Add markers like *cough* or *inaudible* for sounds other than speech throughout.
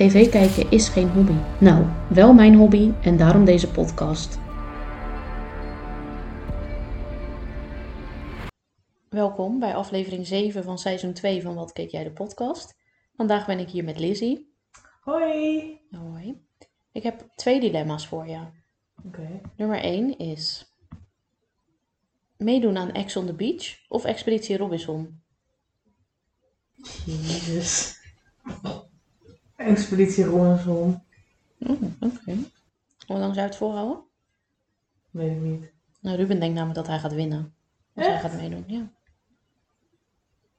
tv kijken is geen hobby. Nou, wel mijn hobby en daarom deze podcast. Welkom bij aflevering 7 van seizoen 2 van Wat keek jij de podcast. Vandaag ben ik hier met Lizzie. Hoi. Hoi. Ik heb twee dilemma's voor je. Oké. Nummer 1 is meedoen aan Ex on the Beach of Expeditie Robinson? Jezus. Expeditie Robinson. Oh, oké. Hoe lang zou je het volhouden? Weet ik niet. Nou, Ruben denkt namelijk dat hij gaat winnen. Als hij gaat meedoen, ja.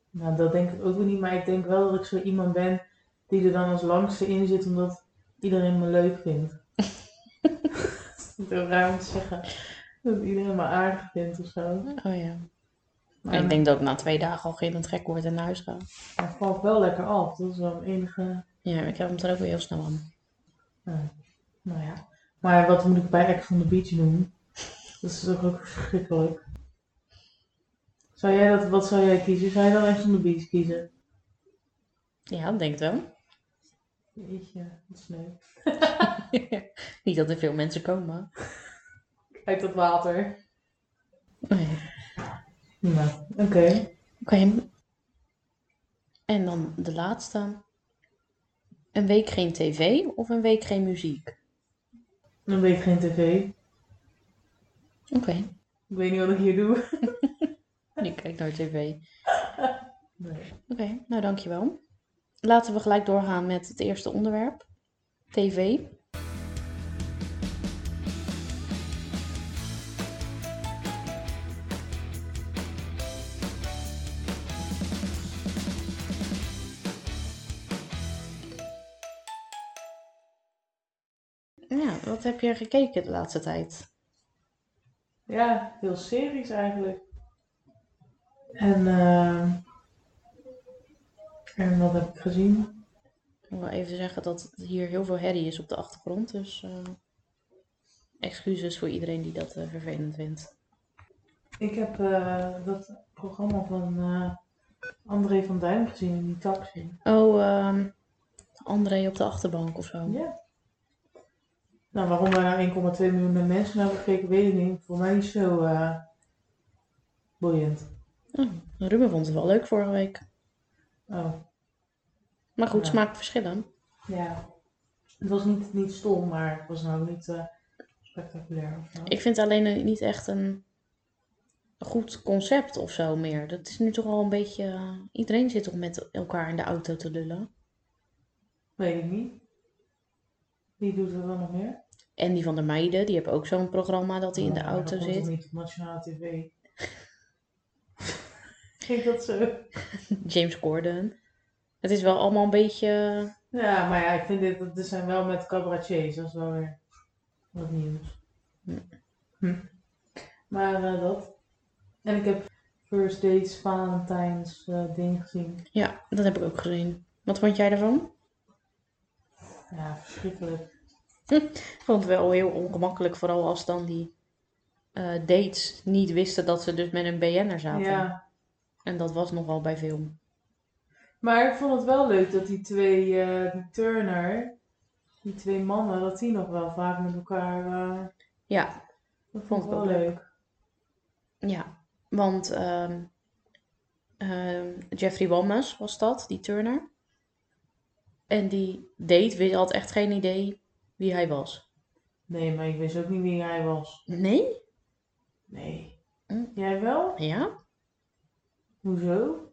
Nou, dat denk ik ook niet. Maar ik denk wel dat ik zo iemand ben die er dan als langste in zit, omdat iedereen me leuk vindt. *laughs* dat is raar om te zeggen. Dat iedereen me aardig vindt of zo. Oh ja. Maar ik denk dat ik na twee dagen al geen trek word en naar huis ga. het valt wel lekker af. Dat is wel een enige... Ja, ik heb hem er ook weer heel snel aan. Nou, nou ja. Maar wat moet ik bij Ex on the Beach doen? Dat is toch ook verschrikkelijk. Zou jij dat, wat zou jij kiezen? Zou je dan Ex on the Beach kiezen? Ja, dat denk ik wel. Jeetje, wat sneu. *laughs* Niet dat er veel mensen komen. Uit dat water. Nee. Nou, oké. Oké. En dan de laatste. Een week geen tv of een week geen muziek? Dan weet ik geen tv. Oké. Ik weet niet wat ik hier doe. *laughs* Ik kijk naar tv. *laughs* Nee. Oké, nou dankjewel. Laten we gelijk doorgaan met het eerste onderwerp. TV. Ja, wat heb je gekeken de laatste tijd? Ja, veel series eigenlijk. En, eh en wat heb ik gezien? Ik wil even zeggen dat hier heel veel herrie is op de achtergrond. Dus eh, excuses voor iedereen die dat eh, vervelend vindt. Ik heb dat programma van André van Duin gezien in die taxi. Oh, ehm, André op de achterbank of zo. Ja. Nou, waarom nou 1,2 miljoen mensen hebben gekeken, weet ik niet. Voor mij niet zo eh, boeiend. Oh, Ruben vond het wel leuk vorige week. Oh, Maar goed, Ja. smaakverschillen. ja. Het was niet, niet stom, maar het was nou niet eh, spectaculair of zo. Ik vind alleen een- niet echt een goed concept of zo meer. Dat is nu toch al een beetje... eh, iedereen zit toch met elkaar in de auto te lullen. Weet ik niet. Wie doet er dan nog meer? En die van de meiden, die hebben ook zo'n programma dat hij in de auto dat zit. niet op nationale tv? *laughs* Ging dat zo? *laughs* James Corden. Het is wel allemaal een beetje... Ja, maar ja, ik vind dit, dit zijn wel met cabaretiers, dat is wel weer wat nieuws. Hm. Hm. Maar eh, dat. En ik heb First Dates Valentijns eh, ding gezien. Ja, dat heb ik ook gezien. Wat vond jij daarvan? Ja, verschrikkelijk. Ik *laughs* vond het wel heel ongemakkelijk, vooral als dan die eh, dates niet wisten dat ze dus met een BN'er zaten. Ja. En dat was nogal bij film. Maar ik vond het wel leuk dat die twee, eh, die Turner, die twee mannen, dat die nog wel vaak met elkaar. eh Ja, dat Vond vond ik wel ook leuk. leuk. ja. Want ehm, ehm, Jeffrey Wammes was dat, die Turner. En die date wist- had echt geen idee wie hij was. Nee, maar ik wist ook niet wie hij was. Nee? Nee. Hm. Jij wel? Ja? Hoezo?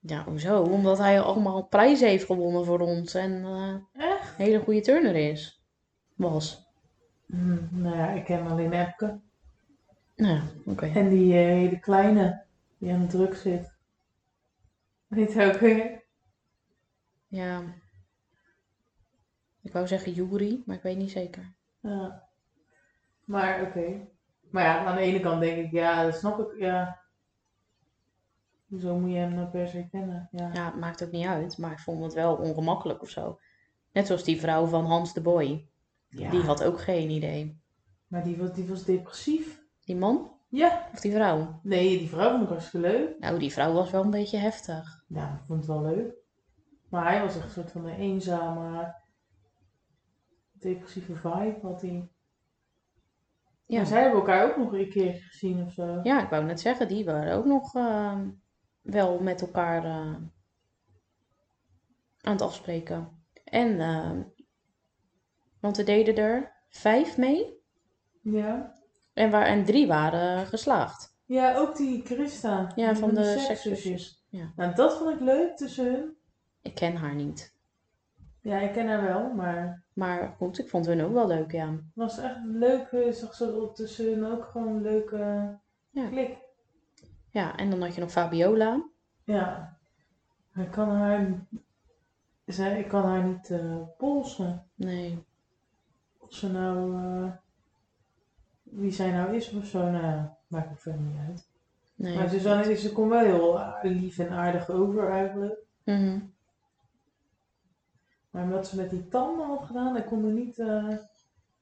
Ja, hoezo? Omdat hij allemaal prijzen heeft gewonnen voor ons en eh, Echt? een hele goede turner is. Was. Hm, nou ja, ik ken alleen Epke. Nou ja, oké. En die eh, hele kleine, die aan de druk zit. Weet je ook weer? Ja. Ik wou zeggen Yuri, maar ik weet niet zeker. Ja. Maar oké. Maar ja, aan de ene kant denk ik, ja, dat snap ik, ja. Hoezo moet je hem nou per se kennen? Ja. Ja, het maakt ook niet uit, maar ik vond het wel ongemakkelijk of zo. Net zoals die vrouw van Hans de Boy. Ja. Die had ook geen idee. Maar die was, die was depressief. Die man Ja. of die vrouw? Nee, die vrouw vond ik hartstikke leuk. Nou, die vrouw was wel een beetje heftig. Ja, ik vond het wel leuk. Maar hij was echt een soort van een eenzame, depressieve vibe had hij. Ja. Maar zij hebben elkaar ook nog een keer gezien of zo. Ja, ik wou net zeggen, die waren ook nog ehm, wel met elkaar eh, aan het afspreken. En, ehm, want er deden er vijf mee Ja. en, waar, en drie waren geslaagd. Ja, ook die Christa. Ja, die van de sekszusjes. Ja. Nou, dat vond ik leuk tussen hun. Ik ken haar niet. Ja, ik ken haar wel, maar Maar goed, ik vond hun ook wel leuk, ja. het was echt een leuke, zag zo tussen hun ook gewoon een leuke Ja. klik. Ja, en dan had je nog Fabiola. Ja. Ik kan haar, zij, ik kan haar niet eh, polsen. Nee, Of ze nou, eh, wie zij nou is of zo, nou maakt me verder niet uit. nee. Maar Suzanne, is- ze komt wel heel lief en aardig over eigenlijk. Mhm. Maar wat ze met die tanden had gedaan, ik kon er niet, eh, het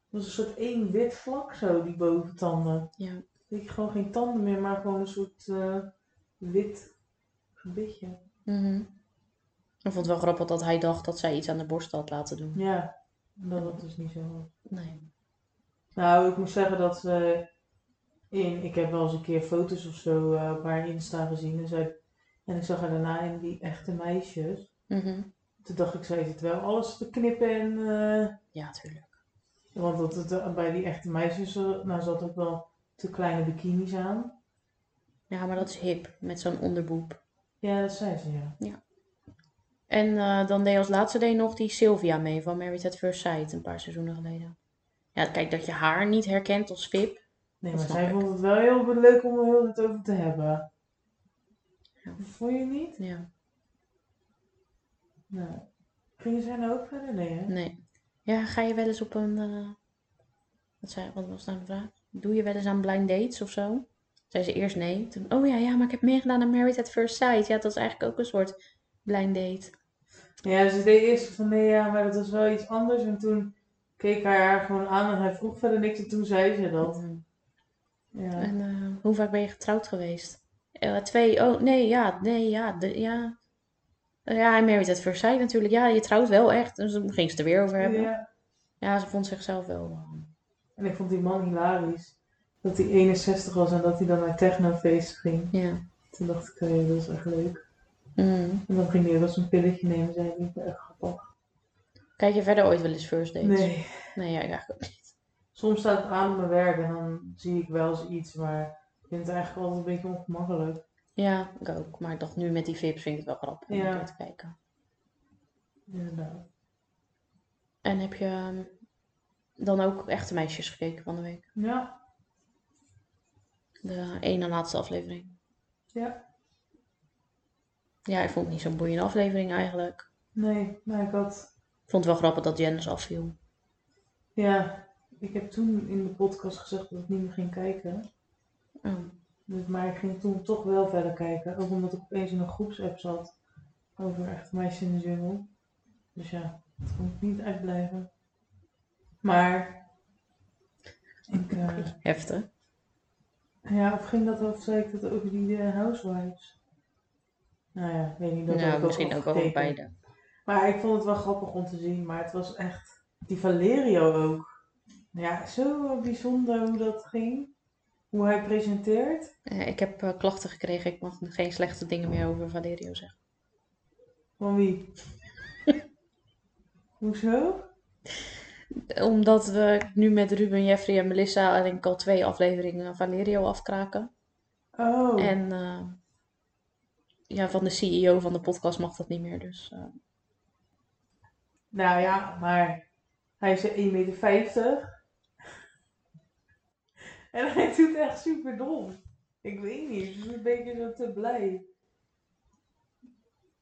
was een soort één wit vlak zo, die boventanden. Ja. Dat je gewoon geen tanden meer, maar gewoon een soort eh, wit gebitje. Mhm. Ik vond het wel grappig dat hij dacht dat zij iets aan de borst had laten doen. Ja, dat was dus niet zo. Nee. Nou, ik moet zeggen dat ze in, ik heb wel eens een keer foto's of zo eh, op haar Insta gezien en, zij, en ik zag haar daarna in die echte meisjes. Mhm. Toen dacht ik, zij zit wel alles te knippen en, eh, Ja, tuurlijk. want dat, het, bij die echte meisjes, eh, nou zat ook wel te kleine bikinis aan. Ja, maar dat is hip, met zo'n onderboep. Ja, dat zei ze, ja. En eh, dan deed als laatste deed nog die Sylvia mee van Married at First Sight een paar seizoenen geleden. Ja, kijk, dat je haar niet herkent als Vip. Nee, maar zij vond het wel heel leuk om er heel het over te hebben. Ja. Vond je niet? Ja, Nou. Gingen zij nou ook verder? Nee, hè? nee. Ja, ga je wel eens op een... eh, wat, zei, wat was nou de vraag? Doe je wel eens aan blind dates of zo? Zei ze eerst nee. Toen, oh ja, ja, maar ik heb meegedaan aan Married at First Sight. Ja, dat is eigenlijk ook een soort blind date. Ja, ze deed eerst van nee, ja, maar dat was wel iets anders. En toen keek hij haar gewoon aan en hij vroeg verder niks en toen zei ze dat. Mhm. Ja. En eh, hoe vaak ben je getrouwd geweest? Eh, twee. Oh, nee, ja, nee, ja, de, ja. Eh, Ja, en Married at First Sight natuurlijk. Ja, je trouwt wel echt. Dus dan ging ze het er weer over hebben. Ja, ja. ze vond zichzelf wel... eh, En ik vond die man hilarisch. Dat hij 61 was en dat hij dan naar technofeest ging. ja. Toen dacht ik, oh ja, dat is echt leuk. Mhm. En dan ging hij wel eens een pilletje nemen, zei hij. Echt grappig. Kijk je verder ooit wel eens first dates? Nee. Nee, ja, ik eigenlijk ook niet. Soms staat het aan op mijn werk en dan zie ik wel eens iets, maar ik vind het eigenlijk altijd een beetje ongemakkelijk. Ja, ik ook. Maar ik dacht nu met die vips vind ik het wel grappig om Ja. te kijken. Inderdaad. En heb je ehm, dan ook echte meisjes gekeken van de week? Ja, De ene laatste aflevering. ja. Ja, ik vond het niet zo'n boeiende aflevering eigenlijk. Nee, maar ik had Ik vond het wel grappig dat Janice afviel. Ja, ik heb toen in de podcast gezegd dat ik niet meer ging kijken. Oh. Dus, maar ik ging toen toch wel verder kijken. Ook omdat ik opeens in een groepsapp zat over echt meisjes in de jungle. Dus ja, het kon ik niet uitblijven. Maar, ik, eh, Heftig. ja, of ging dat of zei ik dat over die eh, housewives? Nou ja, ik weet niet. Dat Nou, misschien ook wel afgekeken. beide. Maar ik vond het wel grappig om te zien, maar het was echt. Die Valerio ook. Ja, zo bijzonder hoe dat ging. Hoe hij presenteert. Eh, ik heb eh, klachten gekregen. Ik mag geen slechte dingen meer over Valerio zeggen. Van wie? *laughs* Hoezo? Omdat we nu met Ruben, Jeffrey en Melissa denk ik al twee afleveringen Valerio afkraken. Oh. En eh, ja, van de CEO van de podcast mag dat niet meer. Dus Nou ja, maar hij is 1,50 meter. En hij doet echt super dom. Ik weet niet, ik ben een beetje zo te blij.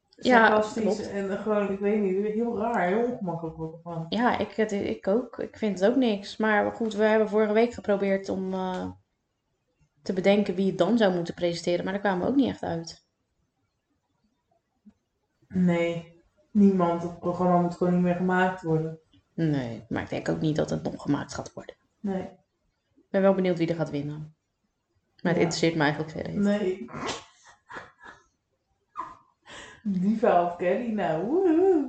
Ja, sarcastisch klopt. en gewoon, ik weet niet, heel raar, heel ongemakkelijk ik ervan. Ja, ik, het, ik ook. Ik vind het ook niks. Maar goed, we hebben vorige week geprobeerd om eh, te bedenken wie het dan zou moeten presenteren. Maar daar kwamen we ook niet echt uit. Nee, niemand. Het programma moet gewoon niet meer gemaakt worden. Nee, maar ik denk ook niet dat het nog gemaakt gaat worden. Nee. Ik ben wel benieuwd wie er gaat winnen. Maar het Ja. interesseert me eigenlijk verder niet. Nee. Diva of Kelly, nou.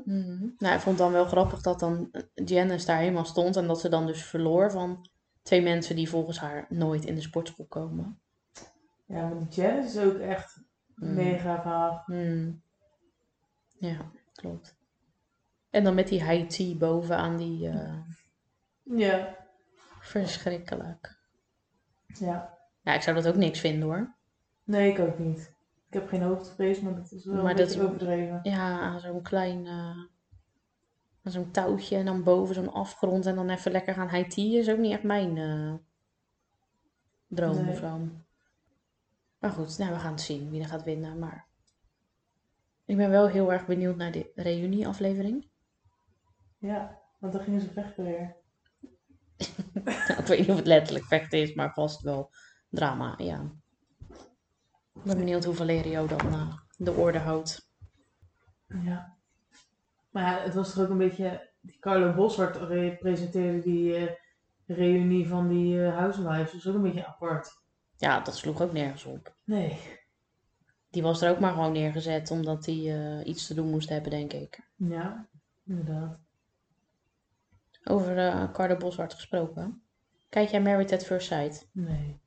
Mhm. Nou, ik vond het dan wel grappig dat dan Janice daar helemaal stond. En dat ze dan dus verloor van twee mensen die volgens haar nooit in de sportschool komen. Ja, maar die Janice is ook echt Mm. mega vaag. Hmm. Ja, klopt. En dan met die high tea bovenaan die... eh, Ja. Verschrikkelijk. Ja. Ja, ik zou dat ook niks vinden hoor. Nee, ik ook niet. Ik heb geen hoogtevrees, maar dat is wel Maar een dat- overdreven. Ja, zo'n klein... eh, zo'n touwtje en dan boven zo'n afgrond en dan even lekker gaan tea is ook niet echt mijn eh, droom Nee. of zo. Maar goed, nou, we gaan het zien wie er gaat winnen. Maar ik ben wel heel erg benieuwd naar de reunieaflevering. Ja, want dan gingen ze vechten weer. *laughs* ik weet niet of het letterlijk vechten is, maar vast wel drama, ja. Ik ben benieuwd hoe Valerio dan eh, de orde houdt. Ja. Maar ja, het was toch ook een beetje... Die Carlo Boshart re- presenteerde die eh, reunie van die eh housewives. Dat is ook een beetje apart. Ja, dat sloeg ook nergens op. Nee. Die was er ook maar gewoon neergezet omdat hij iets te doen moest hebben, denk ik. Ja, inderdaad. Over eh Carlo Boshart gesproken. Kijk jij Married at First Sight? Nee.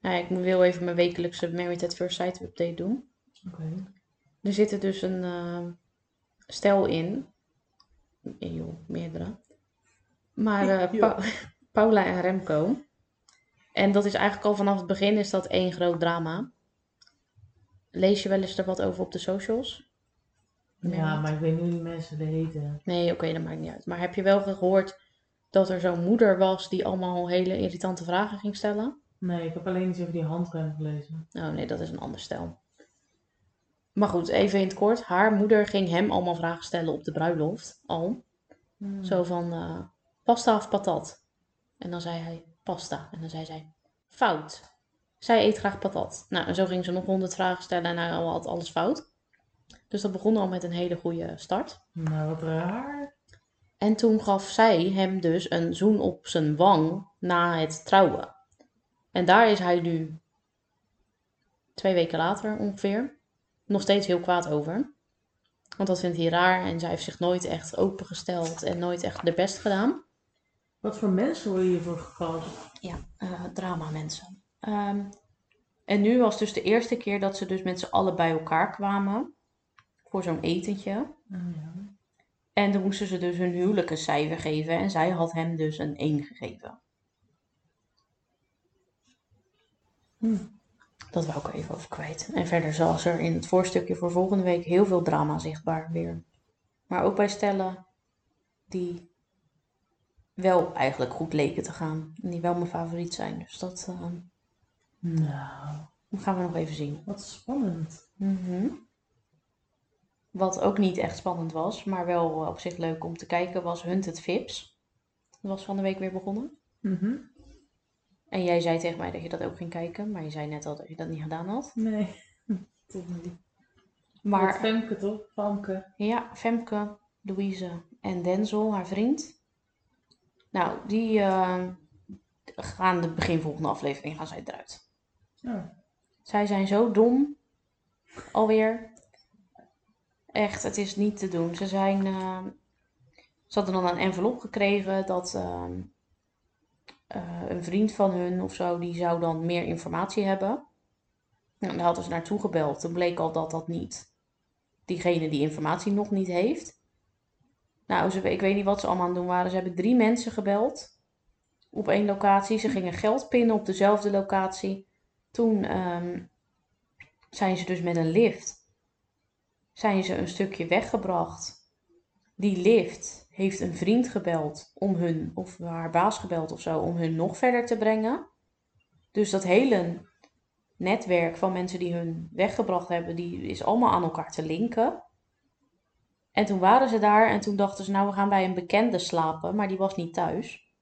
Nou ja, ik wil even mijn wekelijkse Married at First Sight update doen. Oké. Er zit er dus een eh, stel in. Joh, meerdere. Maar eh. Pa- *laughs* Paula en Remco. En dat is eigenlijk al vanaf het begin is dat één groot drama. Lees je wel eens er wat over op de socials? Ja, maar ik weet niet hoe die mensen er heten. Nee, oké, dat maakt niet uit. Maar heb je wel gehoord dat er zo'n moeder was die allemaal hele irritante vragen ging stellen? Nee, ik heb alleen iets over die handrem gelezen. Oh nee, dat is een ander stel. Maar goed, even in het kort. Haar moeder ging hem allemaal vragen stellen op de bruiloft al. Hmm. Zo van eh, pasta of patat? En dan zei hij pasta. En dan zei zij fout. Zij eet graag patat. Nou, en zo ging ze nog honderd vragen stellen en hij had alles fout. Dus dat begon al met een hele goede start. Nou, wat raar. En toen gaf zij hem dus een zoen op zijn wang na het trouwen. En daar is hij nu twee weken later ongeveer nog steeds heel kwaad over. Want dat vindt hij raar en zij heeft zich nooit echt opengesteld en nooit echt de best gedaan. Wat voor mensen worden hiervoor gekozen? Ja, eh, drama mensen. Ehm, en nu was dus de eerste keer dat ze dus met z'n allen bij elkaar kwamen voor zo'n etentje. Oh, ja. En dan moesten ze dus hun huwelijk een cijfer geven. En zij had hem dus een 1 gegeven. Hm. Dat wou ik er even over kwijt. En verder was er in het voorstukje voor volgende week heel veel drama zichtbaar weer. Maar ook bij stellen die wel eigenlijk goed leken te gaan. En die wel mijn favoriet zijn. Dus dat eh, Nou, gaan we nog even zien. wat spannend. Mhm. Wat ook niet echt spannend was, maar wel eh, op zich leuk om te kijken, was Hunted Vips. Dat was van de week weer begonnen. Mhm. En jij zei tegen mij dat je dat ook ging kijken, maar je zei net al dat je dat niet gedaan had. Nee, *laughs* toch niet. Maar Femke toch? Famke. ja, Femke, Louise en Denzel, haar vriend. Nou, die eh, gaan de begin volgende aflevering gaan zij eruit. Oh. Zij zijn zo dom. Alweer. Echt, het is niet te doen. Ze zijn. eh, ze hadden dan een envelop gekregen dat ehm, eh, een vriend van hun of zo, die zou dan meer informatie hebben. Nou, daar hadden ze naartoe gebeld. Toen bleek al dat dat niet. Diegene die informatie nog niet heeft. Nou, ze, ik weet niet wat ze allemaal aan het doen waren. Ze hebben drie mensen gebeld op één locatie. Ze gingen geld pinnen op dezelfde locatie. Toen ehm, zijn ze dus met een lift zijn ze een stukje weggebracht. Die lift heeft een vriend gebeld om hun, of haar baas gebeld of zo, om hun nog verder te brengen. Dus dat hele netwerk van mensen die hun weggebracht hebben, die is allemaal aan elkaar te linken. En toen waren ze daar en toen dachten ze, nou we gaan bij een bekende slapen, maar die was niet thuis.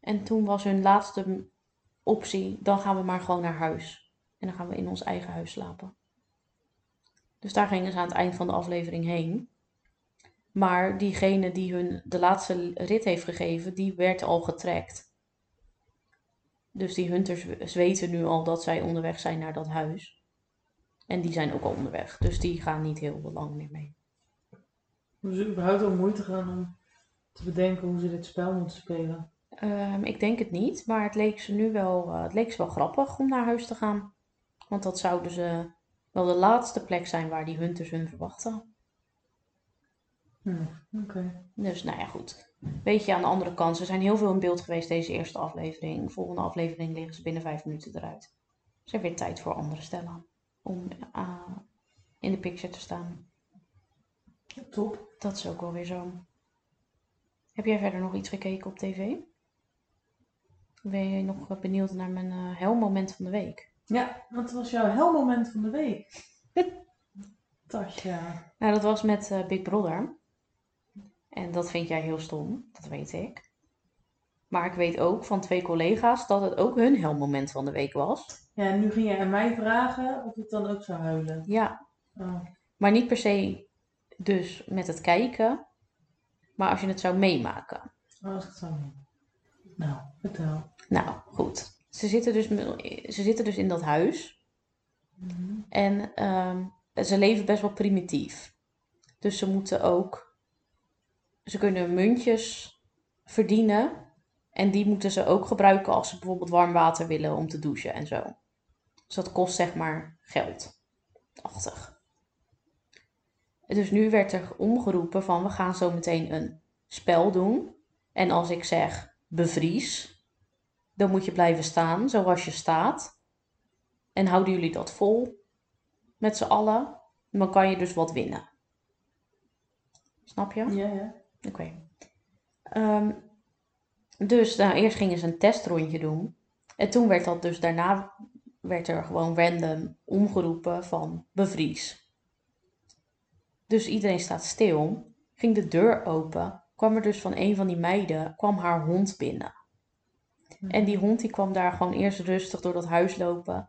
En toen was hun laatste optie, dan gaan we maar gewoon naar huis. En dan gaan we in ons eigen huis slapen. Dus daar gingen ze aan het eind van de aflevering heen. Maar diegene die hun de laatste rit heeft gegeven, die werd al getrekt. Dus die hunters weten nu al dat zij onderweg zijn naar dat huis. En die zijn ook al onderweg. Dus die gaan niet heel lang meer mee. Hebben ze überhaupt al moeite gaan om te bedenken hoe ze dit spel moeten spelen? Ehm, ik denk het niet, maar het leek ze nu wel, eh, het leek ze wel grappig om naar huis te gaan. Want dat zouden ze wel de laatste plek zijn waar die hunters hun verwachten. Hm, Oké. Dus nou ja, goed. Weet je, aan de andere kant, ze zijn heel veel in beeld geweest deze eerste aflevering. Volgende aflevering liggen ze binnen vijf minuten eruit. Ze hebben weer tijd voor andere stellen om eh, in de picture te staan. Top. Dat is ook wel weer zo. Heb jij verder nog iets gekeken op tv? Ben je nog benieuwd naar mijn eh helmoment van de week? Ja, wat was jouw helmoment van de week? *laughs* Tasja. Nou, dat was met eh, Big Brother. En dat vind jij heel stom, dat weet ik. Maar ik weet ook van twee collega's dat het ook hun helmoment van de week was. Ja, en nu ging je aan mij vragen of ik dan ook zou huilen. Ja, Oh. maar niet per se dus met het kijken, maar als je het zou meemaken. Oh, als ik het zo doen. Nou, vertel. Nou, goed. Ze zitten dus, ze zitten dus in dat huis. En ehm, ze leven best wel primitief. Dus ze moeten ook. Ze kunnen muntjes verdienen. En die moeten ze ook gebruiken als ze bijvoorbeeld warm water willen om te douchen en zo. Dus dat kost zeg maar geld. Achtig. Dus nu werd er omgeroepen van we gaan zo meteen een spel doen. En als ik zeg bevries, dan moet je blijven staan zoals je staat. En houden jullie dat vol met z'n allen, dan kan je dus wat winnen. Snap je? Ja, ja. Oké. Ehm, dus nou, eerst gingen ze een testrondje doen. En toen werd dat dus daarna werd er gewoon random omgeroepen van bevries. Dus iedereen staat stil. Ging de deur open. Kwam er dus van een van die meiden, kwam haar hond binnen. En die hond die kwam daar gewoon eerst rustig door dat huis lopen.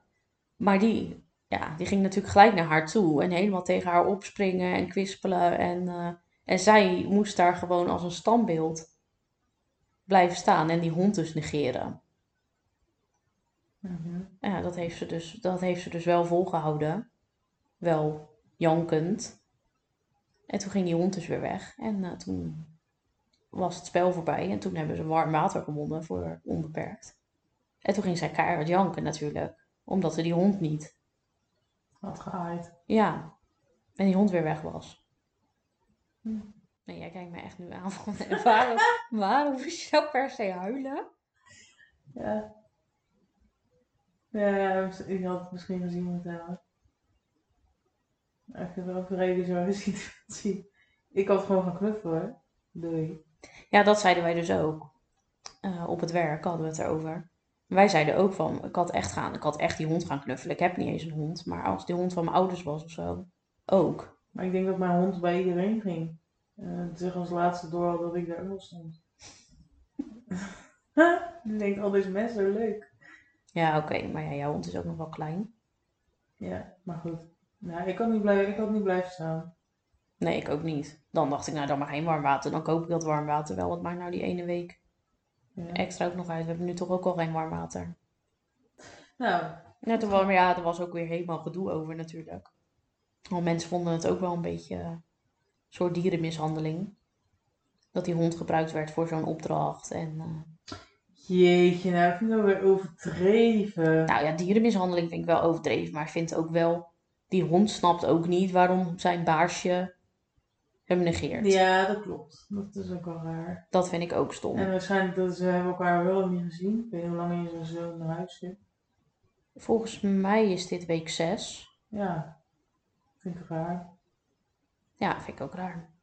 Maar die, ja, die ging natuurlijk gelijk naar haar toe. En helemaal tegen haar opspringen en kwispelen. En, eh, en zij moest daar gewoon als een standbeeld blijven staan. En die hond dus negeren. Mhm. Ja, dat heeft ze dus, dat heeft ze dus wel volgehouden. Wel jankend. En toen ging die hond dus weer weg. En eh, toen was het spel voorbij. En toen hebben ze warm water gewonnen voor onbeperkt. En toen ging zij keihard janken natuurlijk. Omdat ze die hond niet. Had gehaaid. Ja. En die hond weer weg was. Nee, jij kijkt me echt nu aan van *laughs* waarom, waarom moest je nou per se huilen? Ja. Ja, ik had het misschien gezien moeten hebben. Ik heb wel een vrede zo'n *laughs* situatie. Ik had gewoon gaan knuffelen. Doei. Ja, dat zeiden wij dus ook. Eh, op het werk hadden we het erover. Wij zeiden ook van, ik had echt gaan, ik had echt die hond gaan knuffelen. Ik heb niet eens een hond, maar als die hond van mijn ouders was of zo, ook. Maar ik denk dat mijn hond bij iedereen ging. En zich als laatste door had dat ik daar ook stond. *laughs* Die denkt, al deze mensen leuk. Ja, oké, maar ja, jouw hond is ook nog wel klein. Ja, maar goed. Nou, ik had niet, blijven, ik had niet blijven staan. Nee, ik ook niet. Dan dacht ik, nou dan maar geen warm water. Dan koop ik dat warm water wel. Wat maakt nou die ene week Ja. extra ook nog uit? We hebben nu toch ook al geen warm water. Nou, Ja, was, maar ja, er was ook weer helemaal gedoe over natuurlijk. Want mensen vonden het ook wel een beetje een soort dierenmishandeling. Dat die hond gebruikt werd voor zo'n opdracht. En, eh, jeetje, nou, ik vind dat weer overdreven. nou ja, dierenmishandeling vind ik wel overdreven. Maar ik vind ook wel, die hond snapt ook niet waarom zijn baasje hem negeert. Ja, dat klopt. Dat is ook wel raar. Dat vind ik ook stom. En waarschijnlijk dat ze hebben elkaar wel niet gezien. Ik weet niet hoe lang je zo'n zo naar huis zit. Volgens mij is dit week 6. Ja, vind ik raar. Ja, vind ik ook raar.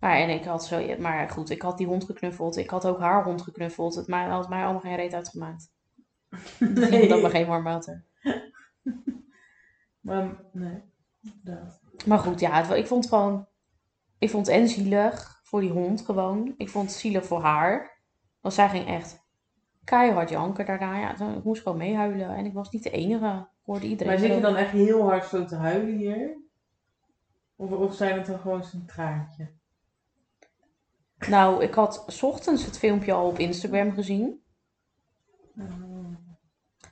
Maar, en ik had zo, maar goed, ik had die hond geknuffeld. Ik had ook haar hond geknuffeld. Het ma- had mij allemaal geen reet uitgemaakt. *laughs* Nee. Dan maar geen warm water. *laughs* Maar nee, inderdaad. Maar goed, ja, het, ik vond gewoon... Ik vond het en zielig voor die hond gewoon. Ik vond het zielig voor haar. Want zij ging echt keihard janken daarna. Ja, ik moest gewoon meehuilen. En ik was niet de enige. Ik hoorde iedereen Maar zit je dan echt heel hard zo te huilen hier? Of, of zijn het dan gewoon zo'n traantje? Nou, ik had 's ochtends het filmpje al op Instagram gezien.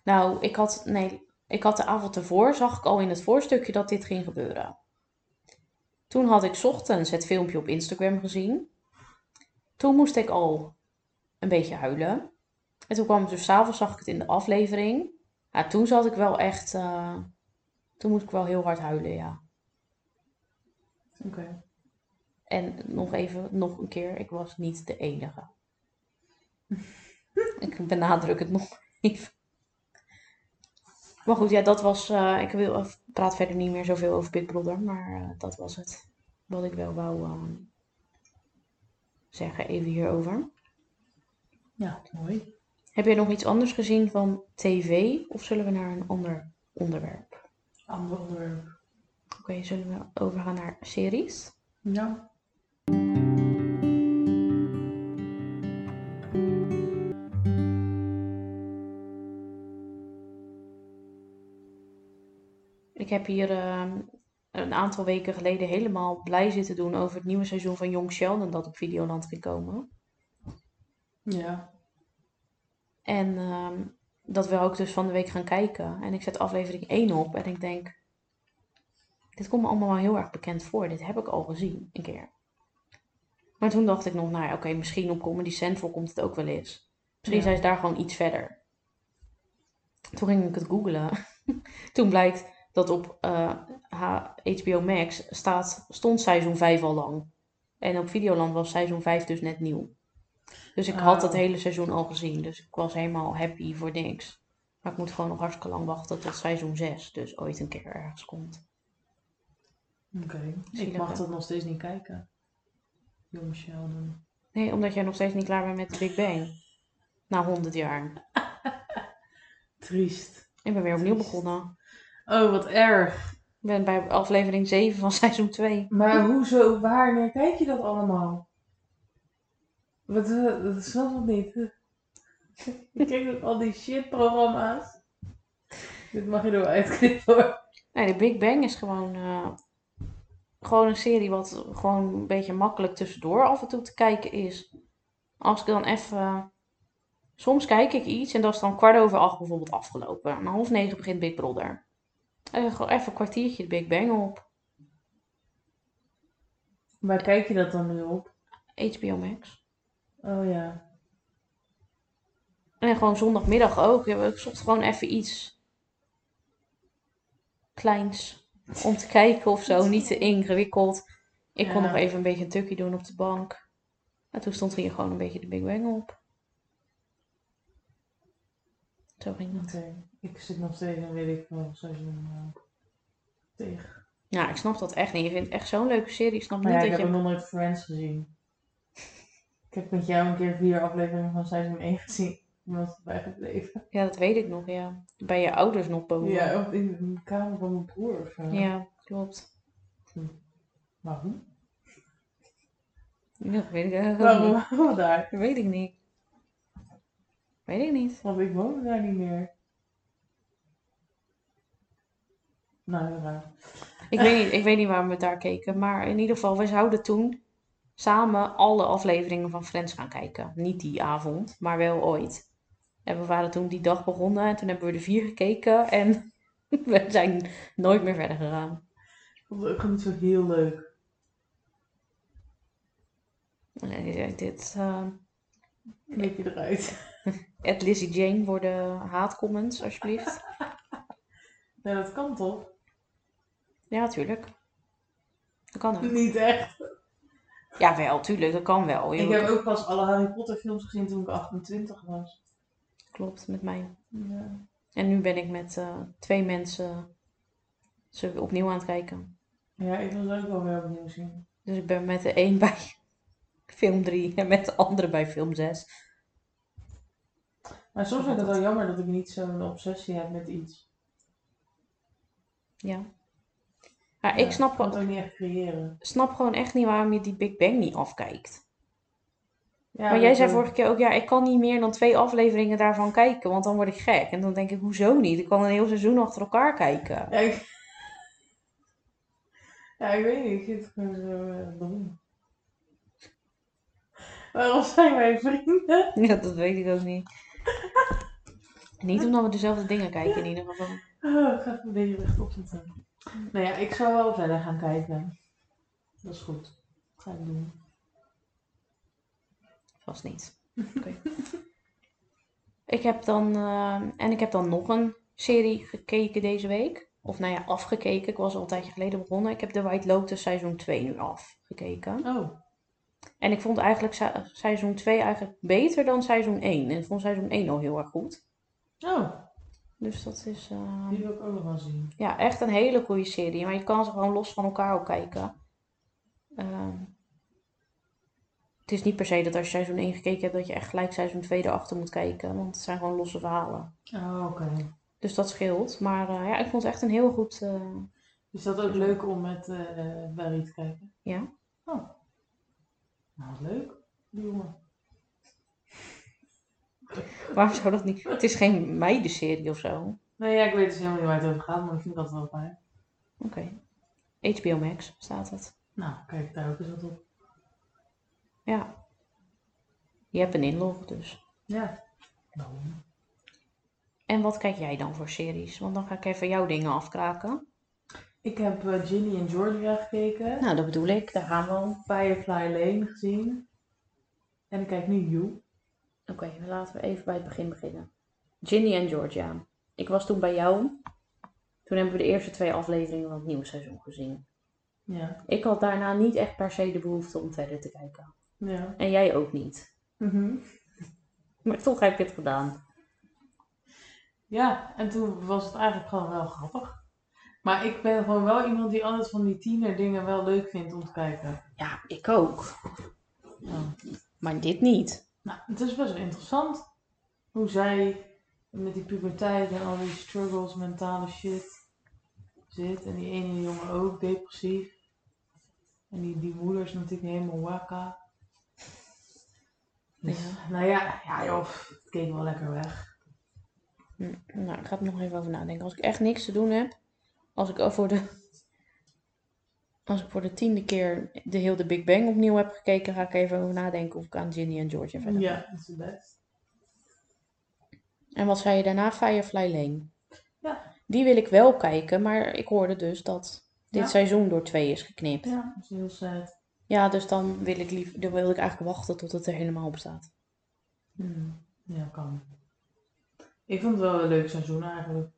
Nou, ik had, nee, ik had de avond ervoor, zag ik al in het voorstukje dat dit ging gebeuren. Toen had ik 's ochtends het filmpje op Instagram gezien. Toen moest ik al een beetje huilen. En toen kwam het dus s'avonds, zag ik het in de aflevering. Ja, toen zat ik wel echt, eh, toen moest ik wel heel hard huilen, ja. Oké. En nog even, nog een keer, ik was niet de enige. *laughs* ik benadruk het nog *laughs* even. Maar goed, ja, dat was. eh, ik wil, praat verder niet meer zoveel over Big Brother, maar eh, dat was het. Wat ik wel wou eh, zeggen, even hierover. Ja, mooi. Heb jij nog iets anders gezien van tv of zullen we naar een ander onderwerp? Ander onderwerp. Oké, zullen we overgaan naar series? Ja. Ik heb hier ehm, een aantal weken geleden helemaal blij zitten doen over het nieuwe seizoen van Young Sheldon dat op Videoland ging komen. Ja. En ehm, dat wil ik dus van de week gaan kijken. En ik zet aflevering 1 op en ik denk, dit komt me allemaal wel heel erg bekend voor. Dit heb ik al gezien, een keer. Maar toen dacht ik nog, nou ja, oké, misschien op Comedy Central komt het ook wel eens. Misschien Ja. zijn ze daar gewoon iets verder. Toen ging ik het googlen. *laughs* toen blijkt dat op eh, HBO Max staat, stond seizoen 5 al lang. En op Videoland was seizoen 5 dus net nieuw. Dus ik had Oh. het hele seizoen al gezien. Dus ik was helemaal happy voor niks. Maar ik moet gewoon nog hartstikke lang wachten tot seizoen 6 dus ooit een keer ergens komt. Oké. Ik mag dat nog steeds niet kijken. Jong Sheldon. Nee, omdat jij nog steeds niet klaar bent met de Big Bang. Na 100 jaar. *laughs* Triest. Ik ben weer opnieuw begonnen. Oh, wat erg. Ik ben bij aflevering 7 van *laughs* seizoen 2. Maar hoezo, wanneer kijk je dat allemaal? Wat, eh, dat snap ik niet. *laughs* Ik kijk ook al die shitprogramma's. Dit mag je er wel uitknippen hoor. Nee, de Big Bang is gewoon, eh, gewoon een serie wat gewoon een beetje makkelijk tussendoor af en toe te kijken is. Als ik dan even... Soms kijk ik iets en dat is dan kwart over acht bijvoorbeeld afgelopen. En om half negen begint Big Brother. En gewoon even een kwartiertje de Big Bang op. Waar kijk je dat dan nu op? HBO Max. Oh ja. En gewoon zondagmiddag ook. Ik zocht gewoon even iets kleins om te kijken of zo. Niet te ingewikkeld. Ik kon nog even een beetje een tukje doen op de bank. En toen stond hier gewoon een beetje de Big Bang op. Zo ging dat. Ik zit nog steeds in weet ik wel seizoen uh, tegen. Ja, ik snap dat echt niet. Je vindt het echt zo'n leuke serie. Ik snap Maar niet ja, ik dat heb nog nooit Friends gezien. Ik heb met jou een keer vier afleveringen van seizoen 1 gezien. Was erbij gebleven. Ja, dat weet ik nog, ja. Bij je ouders nog boven. Ja, of in de kamer van mijn broer of zo. Ja, klopt. Waarom? Ja, dat weet ik eigenlijk ook Waarom niet. we daar? Dat weet ik niet. Weet ik niet. Want ik woon daar niet meer. Nou. Ik weet niet, ik weet niet waarom we daar keken. Maar in ieder geval, we zouden toen samen alle afleveringen van Friends gaan kijken. Niet die avond, maar wel ooit. En we waren toen die dag begonnen en toen hebben we de vier gekeken. En *laughs* we zijn nooit meer verder gegaan. Ik vond het ook niet zo heel leuk. Nee, dit, eh Knip je eruit. Ed Lizzie Jane voor de haatcomments, alsjeblieft. *laughs* Nee, dat kan toch? Ja, tuurlijk. Dat kan ook. Niet echt. Ja, wel, tuurlijk, dat kan wel. Ik heb ook pas alle Harry Potter films gezien toen ik 28 was. Klopt, met mij. Ja. En nu ben ik met eh, twee mensen ze opnieuw aan het kijken. Ja, ik wil ze ook wel weer opnieuw zien. Dus ik ben met de een *laughs* bij film 3 en met de andere bij film 6. Maar soms vind ik het wel jammer dat ik niet zo'n obsessie heb met iets. Ja. Maar Ja, ik snap, het wel- ook niet echt creëren. snap gewoon echt niet waarom je die Big Bang niet afkijkt. Ja, maar jij zei vorige keer ook, ja, ik kan niet meer dan twee afleveringen daarvan kijken, want dan word ik gek. En dan denk ik, hoezo niet? Ik kan een heel seizoen achter elkaar kijken. Ja, ik... *laughs* ja, ik weet niet. Ik het gewoon zo eh, dom. Waarom zijn wij vrienden? *laughs* Ja, dat weet ik ook niet. *laughs* Niet omdat we dezelfde dingen kijken in ieder geval. Oh, ik ga een beetje rechtop zitten. Nou ja, ik zou wel verder gaan kijken. Dat is goed. Dat ga ik doen. Vast niet. *laughs* Oké. ik heb dan, eh, en ik heb dan nog een serie gekeken deze week. Of nou ja, afgekeken. Ik was al een tijdje geleden begonnen. Ik heb The White Lotus seizoen 2 nu afgekeken. Oh, En ik vond eigenlijk se- seizoen 2 eigenlijk beter dan seizoen 1. En ik vond seizoen 1 al heel erg goed. oh, Dus dat is eh, die wil ik ook nog wel zien. ja, echt een hele goede serie. Maar je kan ze gewoon los van elkaar ook kijken. Ehm, het is niet per se dat als je seizoen 1 gekeken hebt, dat je echt gelijk seizoen 2 erachter moet kijken. Want het zijn gewoon losse verhalen. Oh, oké. Dus dat scheelt. Maar eh, ja, ik vond het echt een heel goed. eh, Is dat ook leuk om met Barry te kijken? ja. Oh. Nou, leuk. Die jongen. Waarom zou dat niet? Het is geen meidenserie of zo. Nee, ja, ik weet dus helemaal niet waar het over gaat, maar ik vind dat wel fijn. Oké. HBO Max staat het. Nou, kijk daar ook eens wat op. Ja. Je hebt een inlog dus. Ja. Nou. En wat kijk jij dan voor series? Want dan ga ik even jouw dingen afkraken. Ik heb eh, Ginny en Georgia gekeken. Nou, dat bedoel ik. Daar gaan we al. Firefly Lane gezien. En ik kijk nu You. Oké, laten we even bij het begin beginnen. Ginny en Georgia. Ik was toen bij jou. Toen hebben we de eerste twee afleveringen van het nieuwe seizoen gezien. Ja. Ik had daarna niet echt per se de behoefte om verder te kijken. Ja. En jij ook niet. Mhm. *laughs* Maar toch heb je het gedaan. Ja, en toen was het eigenlijk gewoon wel grappig. Maar ik ben gewoon wel iemand die altijd van die tiener dingen wel leuk vindt om te kijken. Ja, ik ook. Ja. Maar dit niet. Nou, het is best wel interessant hoe zij met die puberteit en al die struggles, mentale shit zit. En die ene jongen ook depressief. En die, die moeder is natuurlijk helemaal wakka. Dus, nou ja, ja joh, het keek wel lekker weg. Hm, Nou, ik ga er nog even over nadenken. Als ik echt niks te doen heb, als ik al voor de, als ik voor de tiende keer de hele Big Bang opnieuw heb gekeken, ga ik even over nadenken of ik aan Ginny en Georgia verder. Ja, dat is het best. En wat zei je daarna? Firefly Lane. Ja. Die wil ik wel kijken, maar ik hoorde dus dat dit Ja. seizoen door twee is geknipt. Ja. Ja, dat is heel sad. dus dan wil ik liever, dan wil ik eigenlijk wachten tot het er helemaal op staat. Hmm. Ja, kan. Ik vond het wel een leuk seizoen eigenlijk.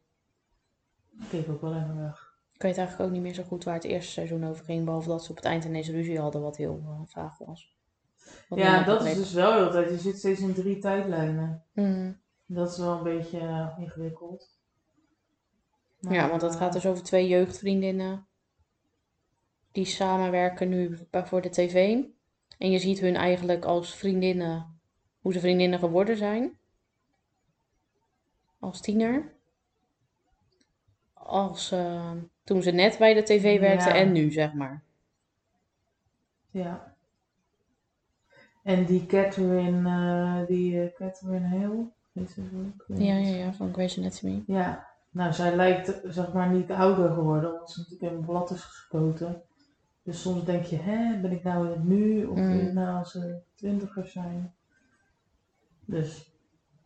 Ik keek ook wel even weg. Ik weet eigenlijk ook niet meer zo goed waar het eerste seizoen over ging, behalve dat ze op het eind ineens ruzie hadden, wat heel eh, vaag was. Wat Ja, dat is dus wel heel tijd. Je zit steeds in drie tijdlijnen. Mm. Dat is wel een beetje eh, ingewikkeld. Maar, Ja, want het eh, gaat dus over twee jeugdvriendinnen. Die samenwerken nu voor de tv. En je ziet hun eigenlijk als vriendinnen, hoe ze vriendinnen geworden zijn. Als tiener. Als toen ze net bij de tv werkten Ja. en nu, zeg maar. Ja. En die Catherine, eh, die eh, Catherine weet ze weet Ja, ja, ja, van Grey's Anatomy. Ja, nou zij lijkt zeg maar niet ouder geworden, omdat ze natuurlijk in een blad is gespoten. Dus soms denk je, hè, ben ik nou in het nu of Mm. in nou als ze twintigers zijn? Dus,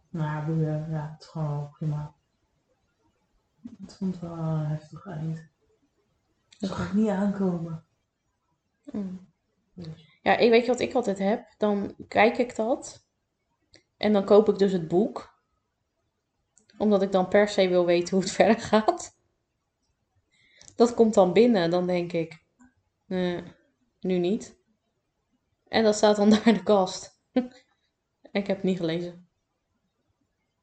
nou ja, ja, het is gewoon prima. Het vond wel een heftig eind. Dat ga ik niet aankomen. Mm. Dus, Ja, ik weet je wat ik altijd heb? Dan kijk ik dat. En dan koop ik dus het boek. Omdat ik dan per se wil weten hoe het *laughs* verder gaat. Dat komt dan binnen. Dan denk ik, eh, nu niet. En dat staat dan *laughs* daar in de kast. *laughs* ik heb het niet gelezen.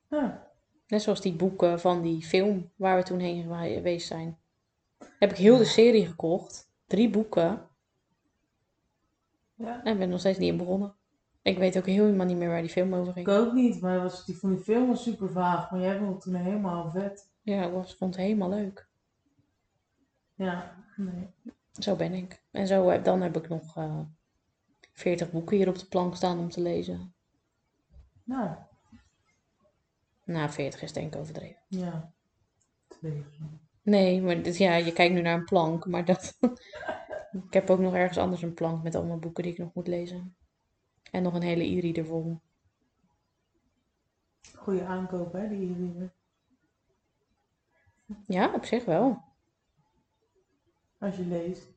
ja. Net zoals die boeken van die film waar we toen heen geweest zijn. Heb ik heel de serie gekocht. Drie boeken. ja. En ben nog steeds niet in begonnen. Ik weet ook helemaal niet meer waar die film over ging. Ik ook niet, maar was, die, van die film was super vaag, maar jij vond het toen helemaal vet. Ja, ik was, vond het helemaal leuk. Ja, nee. Zo ben ik. En zo, heb- dan heb ik nog eh 40 boeken hier op de plank staan om te lezen. Nou, Nou, 40 is denk ik overdreven. ja. Twee. Nee, maar dit, ja, je kijkt nu naar een plank, maar dat... *laughs* ik heb ook nog ergens anders een plank met allemaal boeken die ik nog moet lezen. En nog een hele e-reader vol. Goeie aankoop, hè, die e-reader. Ja, op zich wel. Als je leest.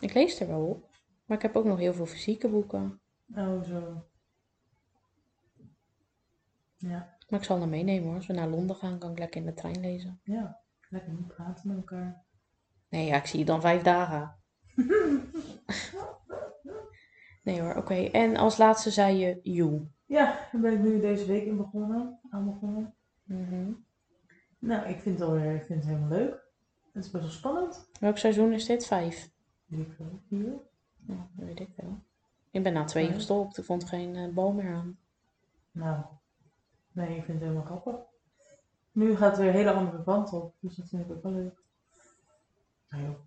Ik lees er wel op. Maar ik heb ook nog heel veel fysieke boeken. Oh, zo. Ja, Maar ik zal hem meenemen hoor. Als we naar Londen gaan, kan ik lekker in de trein lezen. ja. Lekker niet praten met elkaar. Nee, ja, ik zie je dan vijf dagen. *laughs* nee hoor, oké. En als laatste zei je you. Ja, daar ben ik nu deze week in begonnen. Aan begonnen. Mhm. Nou, ik vind het, alweer, ik vind het helemaal leuk. Het is best wel spannend. Welk seizoen is dit? Vijf? Weet ik wel. Ja, dat weet ik wel. Ik ben na twee Ja. gestopt. Ik vond geen eh, bal meer aan. Nou, nee, ik vind het helemaal grappig. Nu gaat het weer een hele andere kant op, dus dat vind ik ook wel leuk. Nou joh,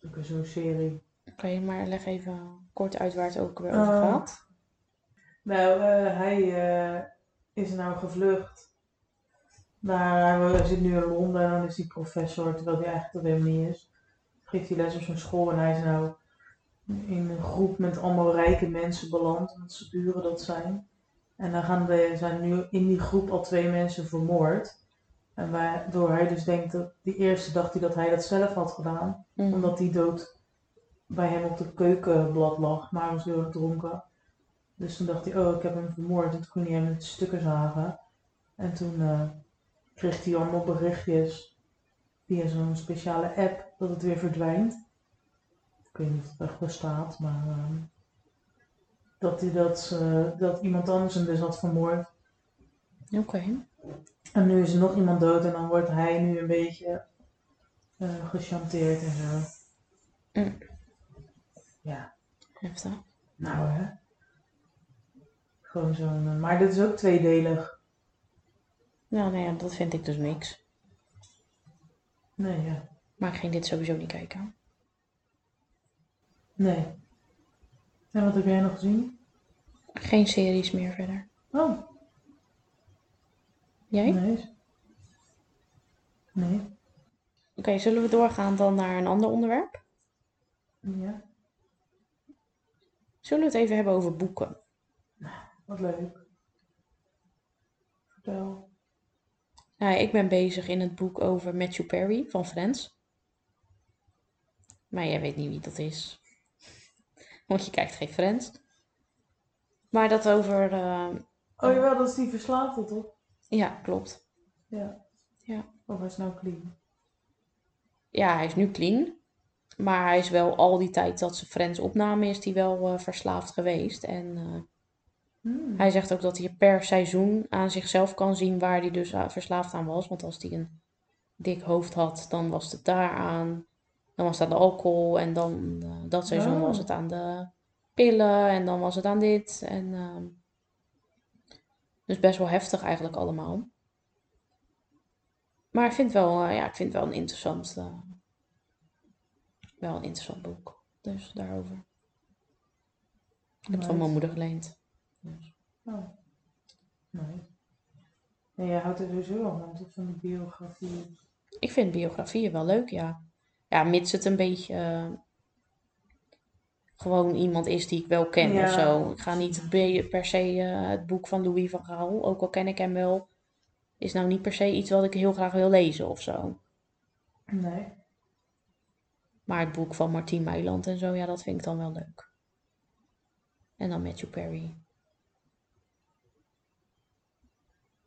is ook weer zo'n serie. Oké, maar leg even kort uit waar het ook weer over gaat. Nou, eh, hij eh, is nou gevlucht. Naar, hij zit nu in Londen en dan is hij professor, terwijl hij eigenlijk dat helemaal niet is. Geeft hij les op zijn school en hij is nou in een groep met allemaal rijke mensen beland, omdat ze buren dat zijn. En dan gaan zijn nu in die groep al twee mensen vermoord. En waardoor hij dus denkt dat die eerste dacht hij dat hij dat zelf had gedaan Mhm. omdat die dood bij hem op de keukenblad lag, maar hij was heel erg dronken. Dus toen dacht hij, oh, ik heb hem vermoord. En toen kon hij hem met stukken zagen. En toen eh, kreeg hij allemaal berichtjes via zo'n speciale app dat het weer verdwijnt. Ik weet niet of het echt bestaat, maar ehm, dat, hij dat, eh, dat iemand anders hem dus had vermoord. Oké. En nu is er nog iemand dood en dan wordt hij nu een beetje eh gechanteerd en zo. Mm. Ja. Heftig. Nou hè. Gewoon zo'n. Maar dit is ook tweedelig. Nou, nou ja, dat vind ik dus niks. Nee, ja. Maar ik ging dit sowieso niet kijken. Nee. En wat heb jij nog gezien? Geen series meer verder. Oh, Jij? nee. Nee. Oké, zullen we doorgaan dan naar een ander onderwerp? Ja, Zullen we het even hebben over boeken? wat leuk. Vertel. Nou, ik ben bezig in het boek over Matthew Perry van Friends. Maar jij weet niet wie dat is. Want je kijkt geen Friends. Maar dat over... eh, Oh jawel, dat is die verslaafde toch? Ja, klopt. Ja. Ja. Of hij is nou clean. Ja, hij is nu clean. Maar hij is wel al die tijd dat ze Friends opnamen, is hij wel eh, verslaafd geweest. En eh, Hmm. hij zegt ook dat hij per seizoen aan zichzelf kan zien waar hij dus verslaafd aan was. Want als hij een dik hoofd had, dan was het daaraan. Dan was het aan de alcohol. En dan eh, dat seizoen Oh. was het aan de pillen. En dan was het aan dit. En, ehm, dus best wel heftig eigenlijk allemaal. Maar ik vind wel, eh, ja, ik vind wel een interessant, eh, wel een interessant boek. Dus daarover. Ik heb het van mijn moeder geleend. Dus. Oh. Nee. En jij houdt er sowieso al van, van die biografie. Ik vind biografieën wel leuk, ja. Ja, mits het een beetje eh, gewoon iemand is die ik wel ken Ja. of zo. Ik ga niet per se eh, het boek van Louis van Gaal, ook al ken ik hem wel, is nou niet per se iets wat ik heel graag wil lezen of zo. Nee. Maar het boek van Martien Meiland en zo, ja, dat vind ik dan wel leuk. En dan Matthew Perry.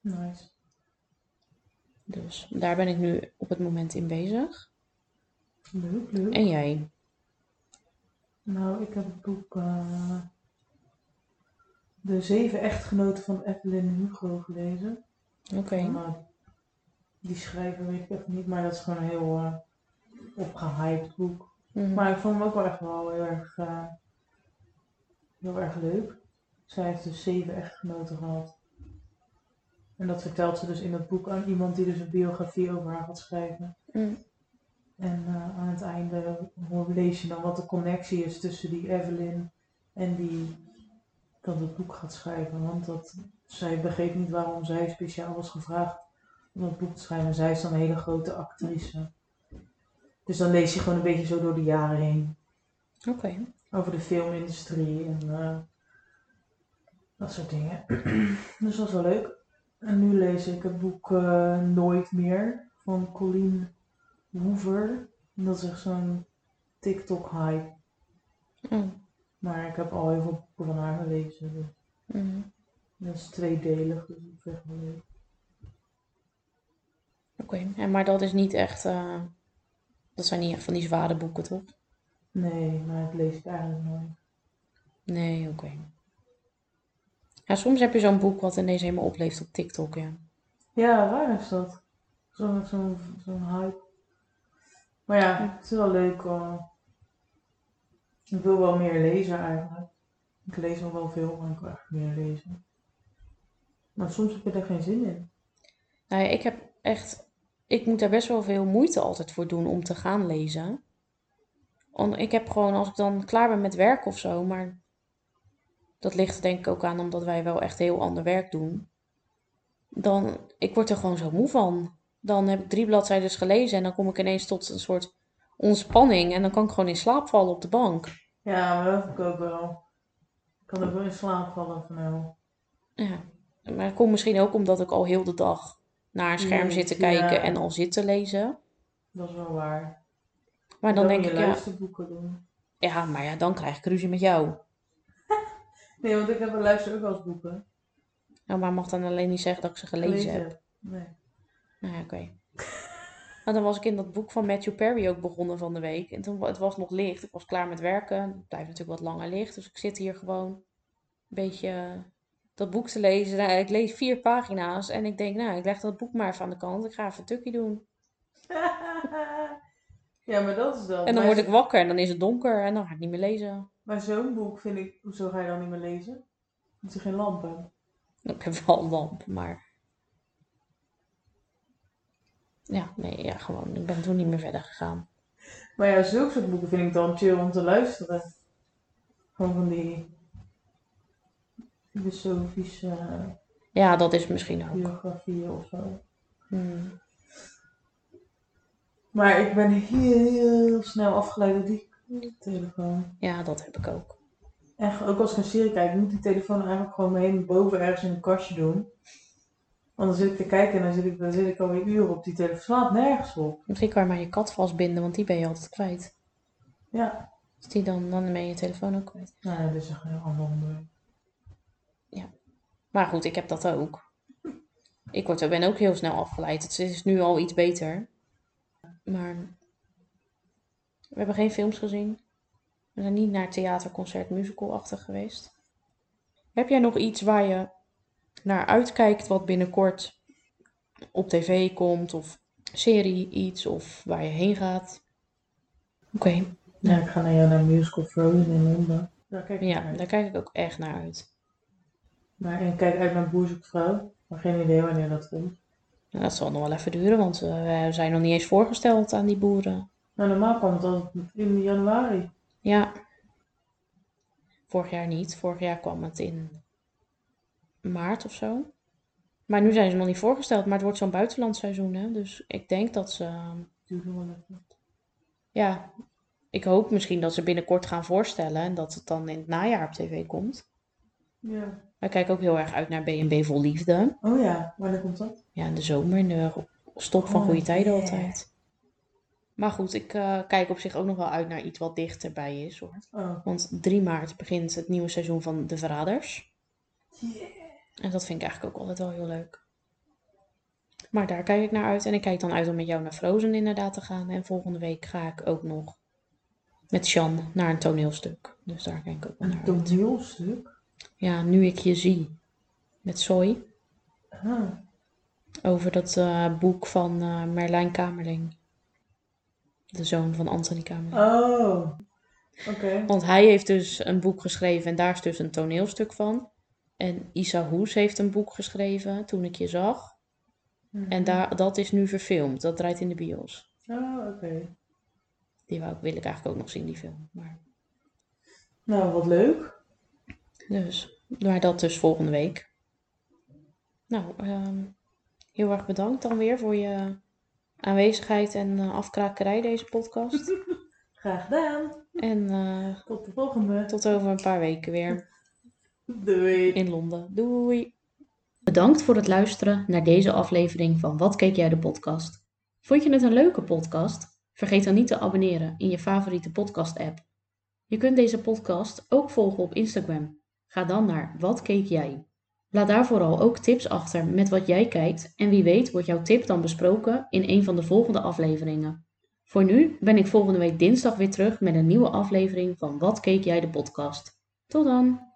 Nice. Dus daar ben ik nu op het moment in bezig. Leuk, leuk. En jij? Nou, ik heb het boek eh, De Zeven Echtgenoten van Evelyn Hugo gelezen. Oké. Die schrijver weet ik even niet, maar dat is gewoon een heel eh opgehyped boek. Mhm. Maar ik vond hem ook wel echt wel heel erg, eh, heel erg leuk. Zij heeft dus zeven echtgenoten gehad. En dat vertelt ze dus in het boek aan iemand die dus een biografie over haar gaat schrijven. Mm. En eh, aan het einde lees je dan wat de connectie is tussen die Evelyn en die dat het boek gaat schrijven. Want dat, zij begreep niet waarom zij speciaal was gevraagd om dat boek te schrijven. En zij is dan een hele grote actrice. Dus dan lees je gewoon een beetje zo door de jaren heen. Oké. Over de filmindustrie en eh, dat soort dingen. *clears throat* dus dat was wel leuk. En nu lees ik het boek eh, Nooit meer van Colleen Hoover. En dat is echt zo'n TikTok-hype. Oh. Maar ik heb al heel veel boeken van haar gelezen. Dus. Mhm. Dat is tweedelig, dus wel leuk. Oké. Maar dat is niet echt... eh, Dat zijn niet echt van die zware boeken, toch? Nee, maar het lees ik eigenlijk nooit. Nee, oké. Ja, soms heb je zo'n boek wat ineens helemaal opleeft op TikTok, ja. Ja, waar is dat? Zo'n hype. Maar ja, het is wel leuk. eh. ik wil wel meer lezen eigenlijk. Ik lees nog wel veel, maar ik wil echt meer lezen. Maar soms heb je er geen zin in. Nou ja, ik heb echt... Ik moet daar best wel veel moeite altijd voor doen om te gaan lezen. Want ik heb gewoon, als ik dan klaar ben met werk of zo, maar... Dat ligt denk ik ook aan omdat wij wel echt heel ander werk doen. Dan, ik word er gewoon zo moe van. Dan heb ik drie bladzijden gelezen en dan kom ik ineens tot een soort ontspanning. En dan kan ik gewoon in slaap vallen op de bank. Ja, dat heb ik ook wel. Ik kan ook wel in slaap vallen van nou. Ja, maar dat komt misschien ook omdat ik al heel de dag naar een scherm zit te Ja. kijken en al zit te lezen. Dat is wel waar. Maar dan denk ik, ja, luisterboeken doen. ja, maar ja, dan krijg ik ruzie met jou. *laughs* Nee, want ik heb een luister ook als boeken. Nou, maar mag dan alleen niet zeggen dat ik ze gelezen heb. heb. Nee. Nou ja, oké. *laughs* Nou, dan was ik in dat boek van Matthew Perry ook begonnen van de week. En toen, het was nog licht. Ik was klaar met werken. Het blijft natuurlijk wat langer licht. Dus ik zit hier gewoon een beetje eh, dat boek te lezen. Nou, ik lees vier pagina's. En ik denk, nou, ik leg dat boek maar even aan de kant. Ik ga even tukkie doen. *laughs* ja, maar dat is dan. En dan word ik wakker en dan is het donker. En dan ga ik niet meer lezen. Maar zo'n boek vind ik, hoezo ga je dan niet meer lezen? Moet je geen lamp? Ik heb wel een lamp, maar... Ja, nee, ja, gewoon. Ik ben toen niet meer verder gegaan. Maar ja, zulke soort boeken vind ik dan chill om te luisteren. Gewoon van die filosofische Ja, dat is misschien ook. biografieën of zo. Hmm. Maar ik ben heel, heel snel afgeleid door die telefoon. Ja, dat heb ik ook. En ook als ik een serie kijk, moet die telefoon eigenlijk gewoon mee boven ergens in een kastje doen. Want dan zit ik te kijken en dan zit ik, dan zit ik alweer uren op die telefoon. Slaat nergens op. Misschien kan je maar je kat vastbinden, want die ben je altijd kwijt. Ja. Is die dan, dan ben je je telefoon ook kwijt. Nou ja, dat is echt een heel ander onderwerp. Maar goed, ik heb dat ook. *laughs* Ik word, ben ook heel snel afgeleid. Het is nu al iets beter. Maar we hebben geen films gezien. We zijn niet naar theaterconcert musicalachtig geweest. Heb jij nog iets waar je naar uitkijkt wat binnenkort op tv komt? Of serie, iets, of waar je heen gaat? Oké, Ja, ik ga naar jou naar musical Frozen in Londen. Daar kijk ik ja, naar daar kijk ik ook echt naar uit. Maar en ik kijk uit naar Boer zoekt vrouw. Maar geen idee wanneer dat komt. Nou, dat zal nog wel even duren, want eh, we zijn nog niet eens voorgesteld aan die boeren. Nou, normaal komt dat in januari. Ja. Vorig jaar niet. Vorig jaar kwam het in maart of zo. Maar nu zijn ze nog niet voorgesteld. Maar het wordt zo'n buitenlandseizoen, hè. Dus ik denk dat ze... Even. Ja, ik hoop misschien dat ze binnenkort gaan voorstellen. En dat het dan in het najaar op tv komt. Ja. Wij kijken ook heel erg uit naar B&B Vol Liefde. Oh ja, wanneer komt dat? Ja, in de zomer, in de stop van Oh, goede tijden yeah. altijd. Maar goed, ik eh, kijk op zich ook nog wel uit naar iets wat dichterbij is, hoor. Oh. Want 3 maart begint het nieuwe seizoen van De Verraders. Yeah. En dat vind ik eigenlijk ook altijd wel heel leuk. Maar daar kijk ik naar uit. En ik kijk dan uit om met jou naar Frozen inderdaad te gaan. En volgende week ga ik ook nog met Sjan naar een toneelstuk. Dus daar kijk ik ook wel naar Een uit. toneelstuk? Ja, nu ik je zie. Met Soy. Ah. Over dat eh, boek van eh, Merlijn Kamerling. De zoon van Anthony Kamerling. Oh. Oké. Want hij heeft dus een boek geschreven en daar is dus een toneelstuk van. En Isa Hoes heeft een boek geschreven, Toen ik je zag. Mhm. En daar, dat is nu verfilmd. Dat draait in de bios. Oh, oké. Die wou, wil ik eigenlijk ook nog zien, die film. Maar, Nou, wat leuk. dus, maar dat dus volgende week. Nou, ehm, heel erg bedankt dan weer voor je aanwezigheid en eh, afkrakerij deze podcast. *laughs* Graag gedaan. En eh, Tot de volgende. tot over een paar weken weer Doei. in Londen. Doei! Bedankt voor het luisteren naar deze aflevering van Wat keek jij de podcast? Vond je het een leuke podcast? Vergeet dan niet te abonneren in je favoriete podcast app. Je kunt deze podcast ook volgen op Instagram. Ga dan naar Wat keek jij? Laat daar vooral ook tips achter met wat jij kijkt en wie weet wordt jouw tip dan besproken in een van de volgende afleveringen. Voor nu ben ik volgende week dinsdag weer terug met een nieuwe aflevering van Wat keek jij de podcast. Tot dan!